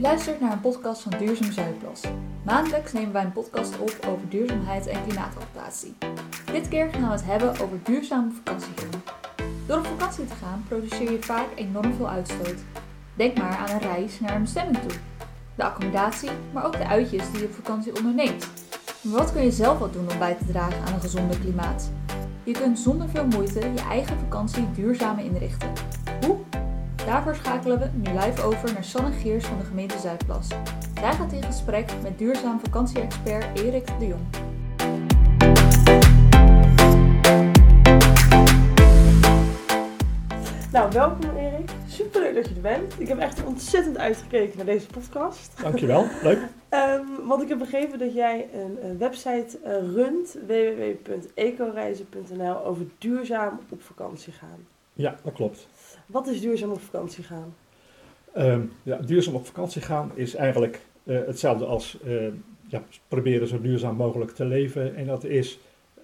U luistert naar een podcast van Duurzaam Zuidplas. Maandelijks nemen wij een podcast op over duurzaamheid en klimaatadaptatie. Dit keer gaan we het hebben over duurzame vakantie gaan. Door op vakantie te gaan produceer je vaak enorm veel uitstoot. Denk maar aan een reis naar een bestemming toe. De accommodatie, maar ook de uitjes die je op vakantie onderneemt. Maar wat kun je zelf wat doen om bij te dragen aan een gezonder klimaat? Je kunt zonder veel moeite je eigen vakantie duurzamer inrichten. Daarvoor schakelen we nu live over naar Sanne Geers van de gemeente Zuidplas. Zij gaat in gesprek met duurzaam vakantie-expert Erik de Jong. Nou, welkom Erik. Superleuk dat je er bent. Ik heb echt ontzettend uitgekeken naar deze podcast. Dankjewel, leuk. Um, want ik heb begrepen dat jij een, een website uh, runt, www.ecoreizen.nl, over duurzaam op vakantie gaan. Ja, dat klopt. Wat is duurzaam op vakantie gaan? Um, ja, duurzaam op vakantie gaan is eigenlijk uh, hetzelfde als uh, ja, proberen zo duurzaam mogelijk te leven. En dat is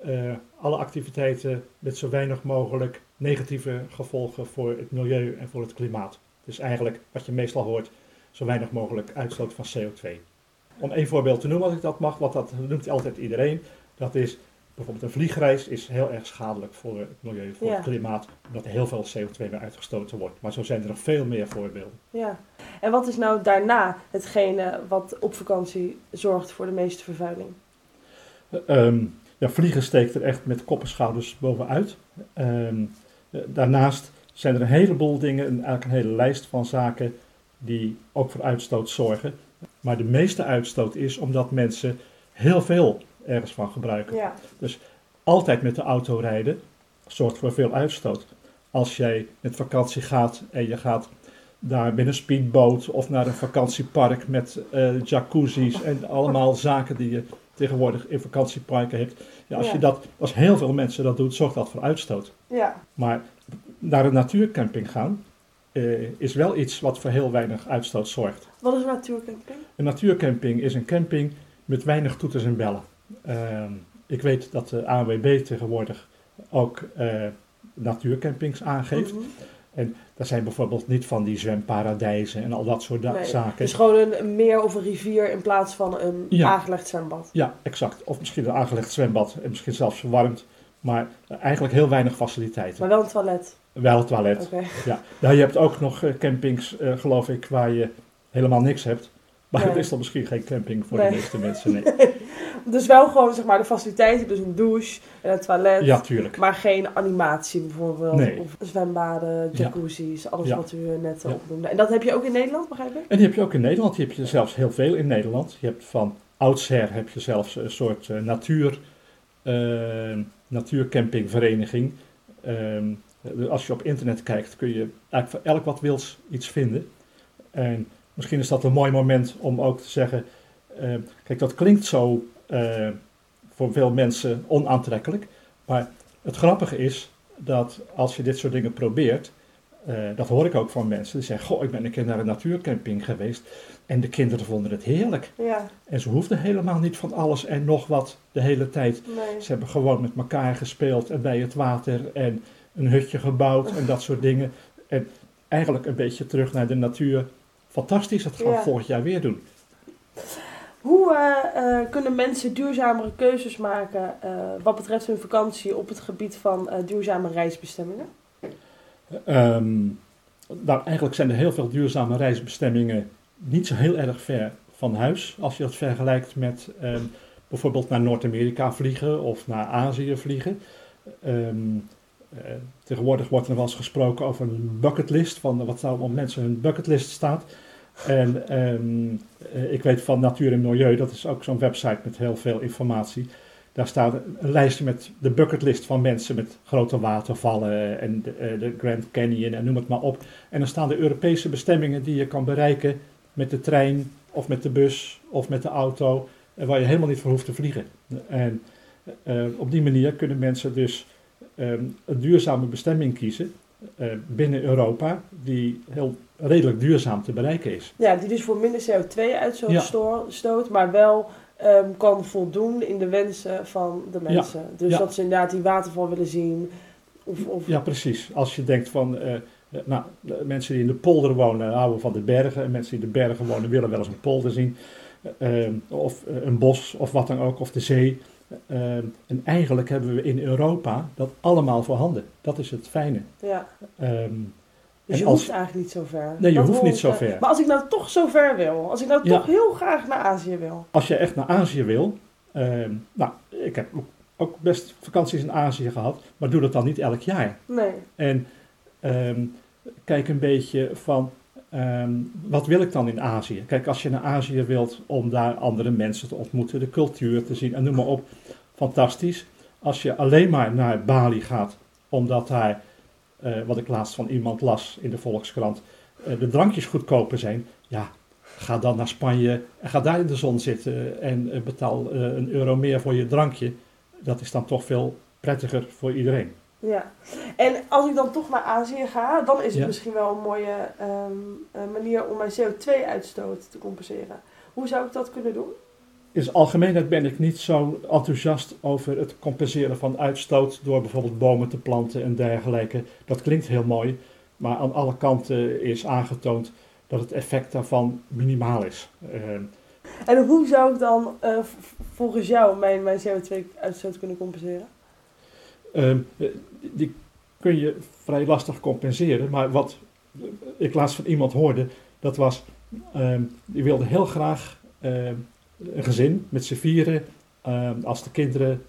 uh, alle activiteiten met zo weinig mogelijk negatieve gevolgen voor het milieu en voor het klimaat. Dus eigenlijk wat je meestal hoort, zo weinig mogelijk uitstoot van CO2. Om één voorbeeld te noemen als ik dat mag, want dat noemt altijd iedereen. Dat is bijvoorbeeld een vliegreis is heel erg schadelijk voor het milieu, voor ja. het klimaat, omdat er heel veel CO2 weer uitgestoten wordt. Maar zo zijn er nog veel meer voorbeelden. Ja, en wat is nou daarna hetgene wat op vakantie zorgt voor de meeste vervuiling? Um, ja, vliegen steekt er echt met kop en schouders bovenuit. Um, daarnaast zijn er een heleboel dingen, eigenlijk een hele lijst van zaken die ook voor uitstoot zorgen. Maar de meeste uitstoot is omdat mensen heel veel ergens van gebruiken. Ja. Dus altijd met de auto rijden zorgt voor veel uitstoot. Als jij met vakantie gaat en je gaat daar met een speedboot of naar een vakantiepark met uh, jacuzzi's en allemaal zaken die je tegenwoordig in vakantieparken hebt. Ja, als. Je dat, als heel veel mensen dat doen, zorgt dat voor uitstoot. Ja, Maar naar een natuurcamping gaan eh, is wel iets wat voor heel weinig uitstoot zorgt. wat is een natuurcamping? Een natuurcamping is een camping met weinig toeters en bellen. Ehm, ik weet dat de ANWB tegenwoordig ook eh, natuurcampings aangeeft. Mhm. Dat zijn bijvoorbeeld niet van die zwemparadijzen en al dat soort Nee, zaken. Dus gewoon een, een meer of een rivier in plaats van een Ja. aangelegd zwembad. Ja, exact. Of misschien een aangelegd zwembad en misschien zelfs verwarmd. Maar eigenlijk heel weinig faciliteiten. Maar wel een toilet. Wel het toilet. Ja. Nou, je hebt ook nog eh, campings, eh, geloof ik, waar je helemaal niks hebt. Maar Nee. het is dan misschien geen camping voor Nee. de meeste mensen. Nee. Dus wel gewoon zeg maar de faciliteiten, dus een douche en een toilet. Ja, tuurlijk. Maar geen animatie bijvoorbeeld. Of zwembaden, Ja. jacuzzi's, alles Ja. wat u net Ja. opnoemde. En dat heb je ook in Nederland, begrijp ik? En die heb je ook in Nederland. Die heb je zelfs heel veel in Nederland. Je hebt van oudsher heb je zelfs een soort eh, natuur, eh, natuurcampingvereniging. Ehm, als je op internet kijkt kun je eigenlijk voor elk wat wils iets vinden. En misschien is dat een mooi moment om ook te zeggen, eh, kijk dat klinkt zo eh, voor veel mensen onaantrekkelijk. Maar het grappige is dat als je dit soort dingen probeert, eh, dat hoor ik ook van mensen, die zeggen, goh ik ben een keer naar een natuurcamping geweest en de kinderen vonden het heerlijk. Ja, En ze hoefden helemaal niet van alles en nog wat de hele tijd. nee. Ze hebben gewoon met elkaar gespeeld en bij het water en een hutje gebouwd en dat soort dingen. En eigenlijk een beetje terug naar de natuur. Fantastisch, dat gaan we Ja. volgend jaar weer doen. Hoe eh, eh, kunnen mensen duurzamere keuzes maken eh, wat betreft hun vakantie op het gebied van duurzame reisbestemmingen? Nou, eigenlijk zijn er heel veel duurzame reisbestemmingen niet zo heel erg ver van huis. Als je dat vergelijkt met ehm, bijvoorbeeld naar Noord-Amerika vliegen of naar Azië vliegen. Ehm, eh, tegenwoordig wordt er wel eens gesproken over een bucketlist, van wat zou op mensen hun bucketlist staat. En ehm, eh, ik weet van Natuur en Milieu, dat is ook zo'n website met heel veel informatie. Daar staat een lijstje met de bucketlist van mensen met grote watervallen en de, eh, de Grand Canyon en noem het maar op. En dan staan de Europese bestemmingen die je kan bereiken met de trein of met de bus of met de auto, eh, waar je helemaal niet voor hoeft te vliegen. En op die manier kunnen mensen dus eh, een duurzame bestemming kiezen binnen Europa, die heel redelijk duurzaam te bereiken is. Ja, die dus voor minder CO2-uitstoot Ja. sto- stoot, maar wel ehm, kan voldoen in de wensen van de mensen. Dus Ja. dat ze inderdaad die waterval willen zien. Of, of Ja, precies. Als je denkt van, eh, Eh, nou, mensen die in de polder wonen houden van de bergen. En mensen die in de bergen wonen willen wel eens een polder zien. Eh, of eh, een bos of wat dan ook, of de zee. Eh, en eigenlijk hebben we in Europa dat allemaal voorhanden. Dat is het fijne. Ja. Ehm, Dus je als- hoeft eigenlijk niet zo ver. Nee, je Dat hoeft niet zo eh, ver. Maar als ik nou toch zo ver wil, als ik nou Ja. toch heel graag naar Azië wil. als je echt naar Azië wil. ehm, nou, ik heb ook- best vakanties in Azië gehad. Maar doe dat dan niet elk jaar. Nee. En ehm, kijk een beetje van, ehm, wat wil ik dan in Azië? Kijk, als je naar Azië wilt om daar andere mensen te ontmoeten, de cultuur te zien en noem maar op, fantastisch. Als je alleen maar naar Bali gaat, omdat daar, eh, wat ik laatst van iemand las in de Volkskrant, eh, de drankjes goedkoper zijn, ja, ga dan naar Spanje en ga daar in de zon zitten en eh, betaal een euro meer voor je drankje. Dat is dan toch veel prettiger voor iedereen. Ja. En als ik dan toch naar Azië ga, dan is het Ja. misschien wel een mooie ehm, eh, manier om mijn CO2-uitstoot te compenseren. Hoe zou ik dat kunnen doen? In zijn algemeenheid ben ik niet zo enthousiast over het compenseren van uitstoot door bijvoorbeeld bomen te planten en dergelijke. Dat klinkt heel mooi, maar aan alle kanten is aangetoond dat het effect daarvan minimaal is. Ehm, En hoe zou ik dan eh, volgens jou mijn, mijn CO2-uitstoot kunnen compenseren? Ehm, eh, die kun je vrij lastig compenseren, maar wat ik laatst van iemand hoorde, dat was, ehm, die wilde heel graag ehm, een gezin met z'n vieren, als de kinderen,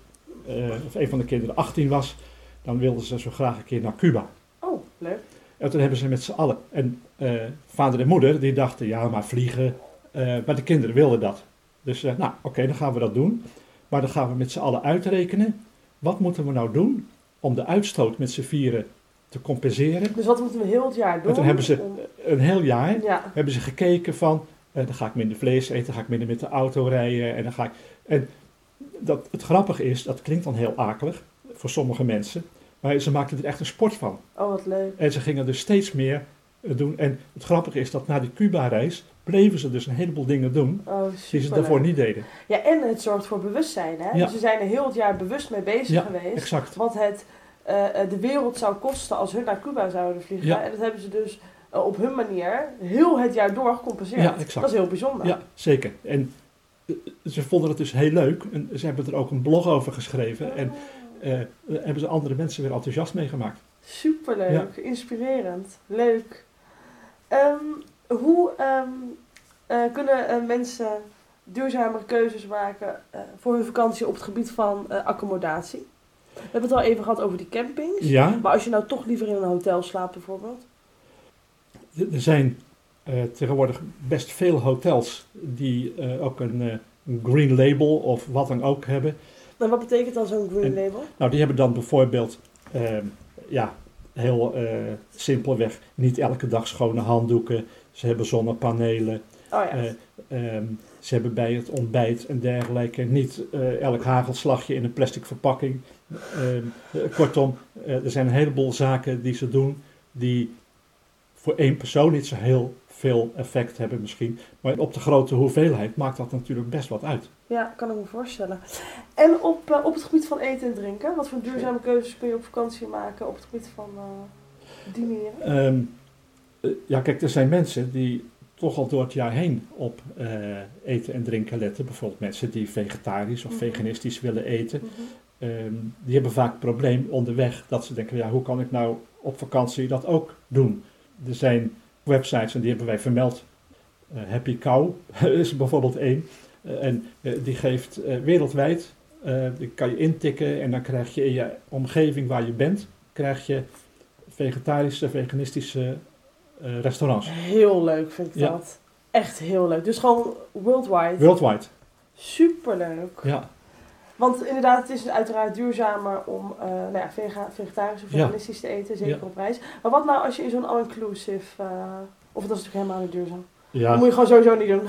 eh, of een van de kinderen 18 was, dan wilden ze zo graag een keer naar Cuba. Oh, leuk. En toen hebben ze met z'n allen. En eh, vader en moeder die dachten, ja, maar vliegen. Eh, maar de kinderen wilden dat. Dus nou, oké, dan gaan we dat doen. Maar dan gaan we met z'n allen uitrekenen. Wat moeten we nou doen om de uitstoot met z'n vieren te compenseren? Dus wat moeten we heel het jaar doen? En toen hebben ze een heel jaar Ja, hebben ze gekeken van, eh, dan ga ik minder vlees eten, dan ga ik minder met de auto rijden en dan ga ik... En dat, het grappige is, dat klinkt dan heel akelig voor sommige mensen, maar ze maakten er echt een sport van. oh wat leuk. En ze gingen dus steeds meer eh, doen. En het grappige is dat na die Cuba-reis bleven ze dus een heleboel dingen doen Oh, die ze daarvoor niet deden. Ja, en het zorgt voor bewustzijn. Hè? Ja. Dus ze zijn er heel het jaar bewust mee bezig Ja, geweest. Exact. Wat het eh, eh, de wereld zou kosten als hun naar Cuba zouden vliegen. Ja. En dat hebben ze dus eh, op hun manier heel het jaar door gecompenseerd. Ja, exact. Dat is heel bijzonder. Ja, zeker. En ze vonden het dus heel leuk. En ze hebben er ook een blog over geschreven. En eh, hebben ze andere mensen weer enthousiast meegemaakt. Superleuk, inspirerend, leuk. Ehm, hoe ehm, eh, kunnen eh, mensen duurzamere keuzes maken eh, voor hun vakantie op het gebied van accommodatie? We hebben het al even gehad over die campings. Ja, Maar als je nou toch liever in een hotel slaapt bijvoorbeeld. er zijn tegenwoordig best veel hotels die ook een, een green label of wat dan ook hebben. Nou, wat betekent dan zo'n green En- label? Nou, die hebben dan bijvoorbeeld, ehm, ja, heel simpelweg, niet elke dag schone handdoeken. Ze hebben zonnepanelen. Oh ja. eh, ehm, ze hebben bij het ontbijt en dergelijke niet eh, elk hagelslagje in een plastic verpakking. Ehm, eh, kortom, er zijn een heleboel zaken die ze doen die voor één persoon niet zo heel veel effect hebben misschien. Maar op de grote hoeveelheid maakt dat natuurlijk best wat uit. Ja, kan ik me voorstellen. En op, op het gebied van eten en drinken, wat voor duurzame keuzes kun je op vakantie maken op het gebied van dineren? Eh, ja, kijk, er zijn mensen die toch al door het jaar heen op eh, eten en drinken letten. Bijvoorbeeld mensen die vegetarisch of Mhm. veganistisch willen eten. Mhm. Ehm, die hebben vaak het probleem onderweg dat ze denken, ja, hoe kan ik nou op vakantie dat ook doen? Er zijn websites en die hebben wij vermeld. Eh, Happy Cow is bijvoorbeeld één. Eh, en eh, die geeft eh, wereldwijd, eh, die kan je intikken en dan krijg je in je omgeving waar je bent, krijg je vegetarische, veganistische eh, restaurants. Heel leuk vind ik Ja. dat. Echt heel leuk. Dus gewoon worldwide. Worldwide, Superleuk. ja. Want inderdaad, het is uiteraard duurzamer om eh, nou ja, vega- vegetarisch of Ja. veganistisch te eten, zeker Ja. op reis. Maar wat nou als je in zo'n all-inclusive, eh, of dat is natuurlijk helemaal niet duurzaam. Dat Ja, moet je gewoon sowieso niet doen.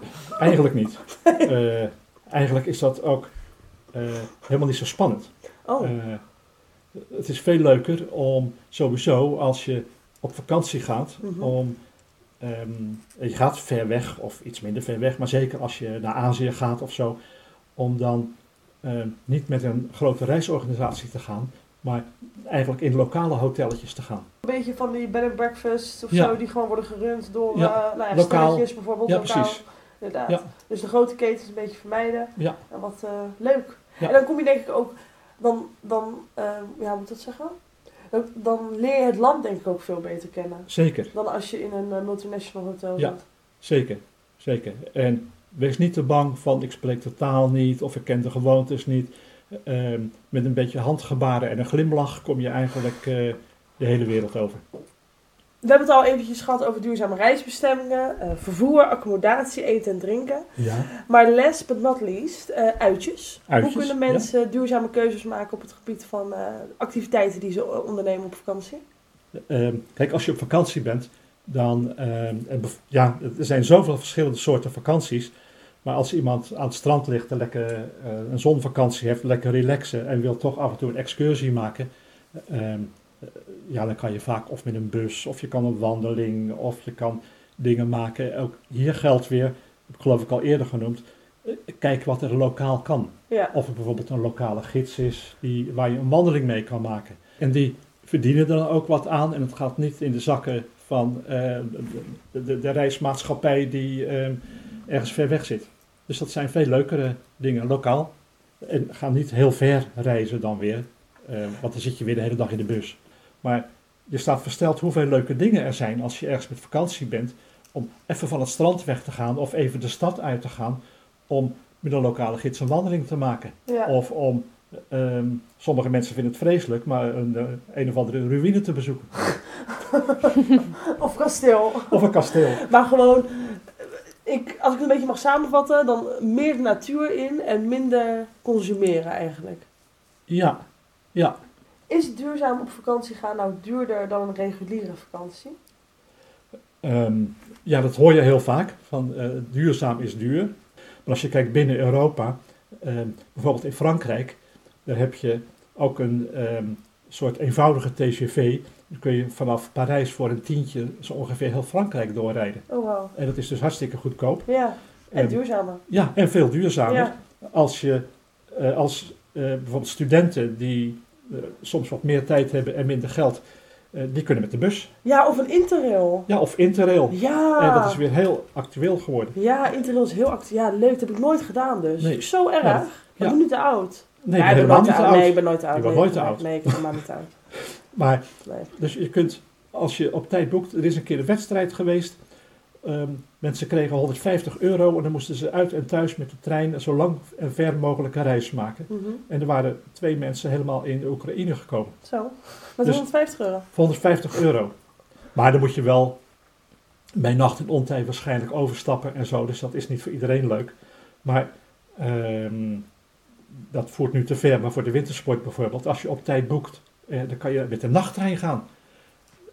eigenlijk niet. Eh, eigenlijk is dat ook eh, helemaal niet zo spannend. Oh, Eh, het is veel leuker om sowieso als je op vakantie gaat, Mhm. om ehm, je gaat ver weg of iets minder ver weg, maar zeker als je naar Azië gaat of zo, om dan ehm, niet met een grote reisorganisatie te gaan, Maar eigenlijk in lokale hotelletjes te gaan. Een beetje van die bed and breakfast of Ja. zo, die gewoon worden gerund door Ja, nou ja, lokaal. stelletjes bijvoorbeeld. Ja, lokaal. precies. Inderdaad. Ja. Dus de grote ketens een beetje vermijden. Ja. En wat eh, leuk. Ja. En dan kom je denk ik ook, dan, dan eh, ja, hoe moet ik dat zeggen? Dan, leer je het land denk ik ook veel beter kennen. Zeker, Dan als je in een eh, multinational hotel Ja. zit. zeker, zeker. En wees niet te bang van ik spreek de taal niet of ik ken de gewoontes niet. Ehm, met een beetje handgebaren en een glimlach kom je eigenlijk eh, de hele wereld over. We hebben het al eventjes gehad over duurzame reisbestemmingen, eh, vervoer, accommodatie, eten en drinken. Ja. Maar last but not least, eh, uitjes. Uitjes, Hoe kunnen mensen duurzame keuzes maken op het gebied van eh, activiteiten die ze ondernemen op vakantie? Kijk, als je op vakantie bent, dan. ja, er zijn zoveel verschillende soorten vakanties. Maar als iemand aan het strand ligt en lekker een zonvakantie heeft, lekker relaxen en wil toch af en toe een excursie maken. Ja, dan kan je vaak of met een bus, of je kan een wandeling, of je kan dingen maken. Ook hier geldt weer, heb ik geloof ik al eerder genoemd, eh, kijk wat er lokaal kan. Ja, Of er bijvoorbeeld een lokale gids is die, waar je een wandeling mee kan maken. En die verdienen er dan ook wat aan. En het gaat niet in de zakken van eh, de, de, de reismaatschappij die eh, ergens ver weg zit. Dus dat zijn veel leukere dingen, lokaal. En ga niet heel ver reizen dan weer. want dan zit je weer de hele dag in de bus. Maar je staat versteld hoeveel leuke dingen er zijn als je ergens met vakantie bent. Om even van het strand weg te gaan of even de stad uit te gaan. Om met een lokale gids een wandeling te maken. ja. Of om, ehm, sommige mensen vinden het vreselijk, maar een, eh, een of andere ruïne te bezoeken. of kasteel. Of een kasteel. Maar gewoon, ik, als ik het een beetje mag samenvatten, dan meer de natuur in en minder consumeren eigenlijk. Ja, ja. Is duurzaam op vakantie gaan nou duurder dan een reguliere vakantie? Ehm, ja, dat hoor je heel vaak, van eh, duurzaam is duur. Maar als je kijkt binnen Europa, ehm, bijvoorbeeld in Frankrijk, daar heb je ook een ehm, soort eenvoudige TGV. Dan kun je vanaf Parijs voor een tientje zo ongeveer heel Frankrijk doorrijden. Oh wow. En dat is dus hartstikke goedkoop. Ja, en duurzamer. Ja, en veel duurzamer. Ja, als je eh, als eh, bijvoorbeeld studenten die soms wat meer tijd hebben en minder geld, eh, die kunnen met de bus. ja of een interrail. Ja, of Interrail. Ja. En dat is weer heel actueel geworden. Ja, interrail is heel actief. Ja, leuk. Dat heb ik nooit gedaan dus. Nee. Zo erg. Ja, Maar ik ben nu te oud. Nee, ja, ik ben helemaal nooit niet te oud. Nee, ik ben nooit te oud. Je nee, nooit te oud. Nee, ik ben helemaal niet te oud. Maar, Nee. dus je kunt, als je op tijd boekt, er is een keer een wedstrijd geweest. Ehm, mensen kregen 150 euro en dan moesten ze uit en thuis met de trein zo lang en ver mogelijk een reis maken. Mhm. En er waren twee mensen helemaal in de Oekraïne gekomen. Zo. Met Dus- 150 euro. Voor 150 euro. Maar dan moet je wel bij nacht en ontij waarschijnlijk overstappen en zo. Dus dat is niet voor iedereen leuk. Maar ehm, dat voert nu te ver. Maar voor de wintersport bijvoorbeeld, als je op tijd boekt, eh, dan kan je met de nachttrein gaan.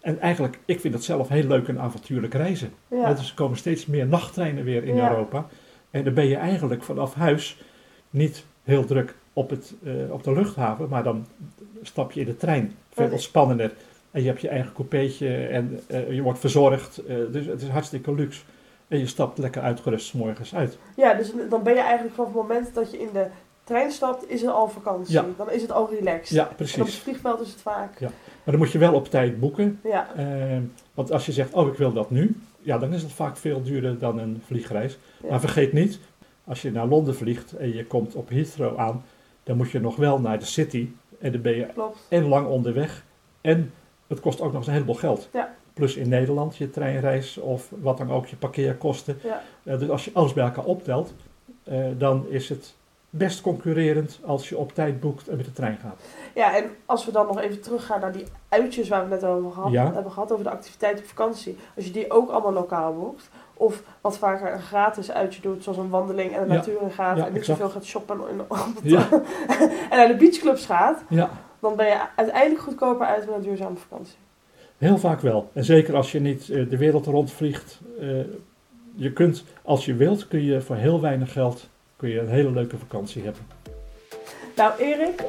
En eigenlijk, ik vind het zelf heel leuk en avontuurlijk reizen. Ja. Dus er komen steeds meer nachttreinen weer in Ja. Europa. En dan ben je eigenlijk vanaf huis niet heel druk op, het, eh, op de luchthaven, maar dan stap je in de trein. Veel ontspannender. En je hebt je eigen coupeetje en eh, je wordt verzorgd. eh, dus het is hartstikke luxe. En je stapt lekker uitgerust morgens uit. Ja, dus dan ben je eigenlijk vanaf het moment dat je in de trein stapt, is het al vakantie. Ja. Dan is het al relaxed. Ja, En op het precies. vliegveld is het vaak. Ja. Maar dan moet je wel op tijd boeken. Ja. Eh, want als je zegt, oh ik wil dat nu, ja, dan is het vaak veel duurder dan een vliegreis. Ja. Maar vergeet niet, als je naar Londen vliegt en je komt op Heathrow aan, dan moet je nog wel naar de city. En dan ben je Klopt. en lang onderweg. En het kost ook nog eens een heleboel geld. Ja. Plus in Nederland je treinreis of wat dan ook, je parkeerkosten. Ja. Eh, dus als je alles bij elkaar optelt, eh, dan is het best concurrerend als je op tijd boekt en met de trein gaat. Ja, en als we dan nog even teruggaan naar die uitjes waar we het net over gehad, Ja. hebben gehad, over de activiteit op vakantie. Als je die ook allemaal lokaal boekt, of wat vaker een gratis uitje doet, zoals een wandeling en de Ja. natuur in gaat, Ja, en niet zoveel gaat shoppen en, en naar de beachclubs gaat, Ja, dan ben je uiteindelijk goedkoper uit met een duurzame vakantie. heel vaak wel. En zeker als je niet eh, de wereld rondvliegt. eh, je kunt, als je wilt, kun je voor heel weinig geld kun je een hele leuke vakantie hebben. Nou Erik,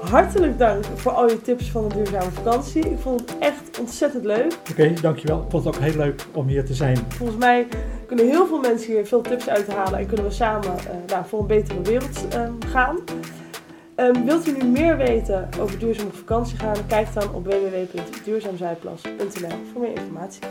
hartelijk dank voor al je tips van een duurzame vakantie. Ik vond het echt ontzettend leuk. Oké, dankjewel. Ik vond het ook heel leuk om hier te zijn. Volgens mij kunnen heel veel mensen hier veel tips uithalen en kunnen we samen nou, voor een betere wereld eh, gaan. Ehm, wilt u nu meer weten over duurzaam op vakantie gaan? Kijk dan op www.duurzaamzuidplas.nl voor meer informatie.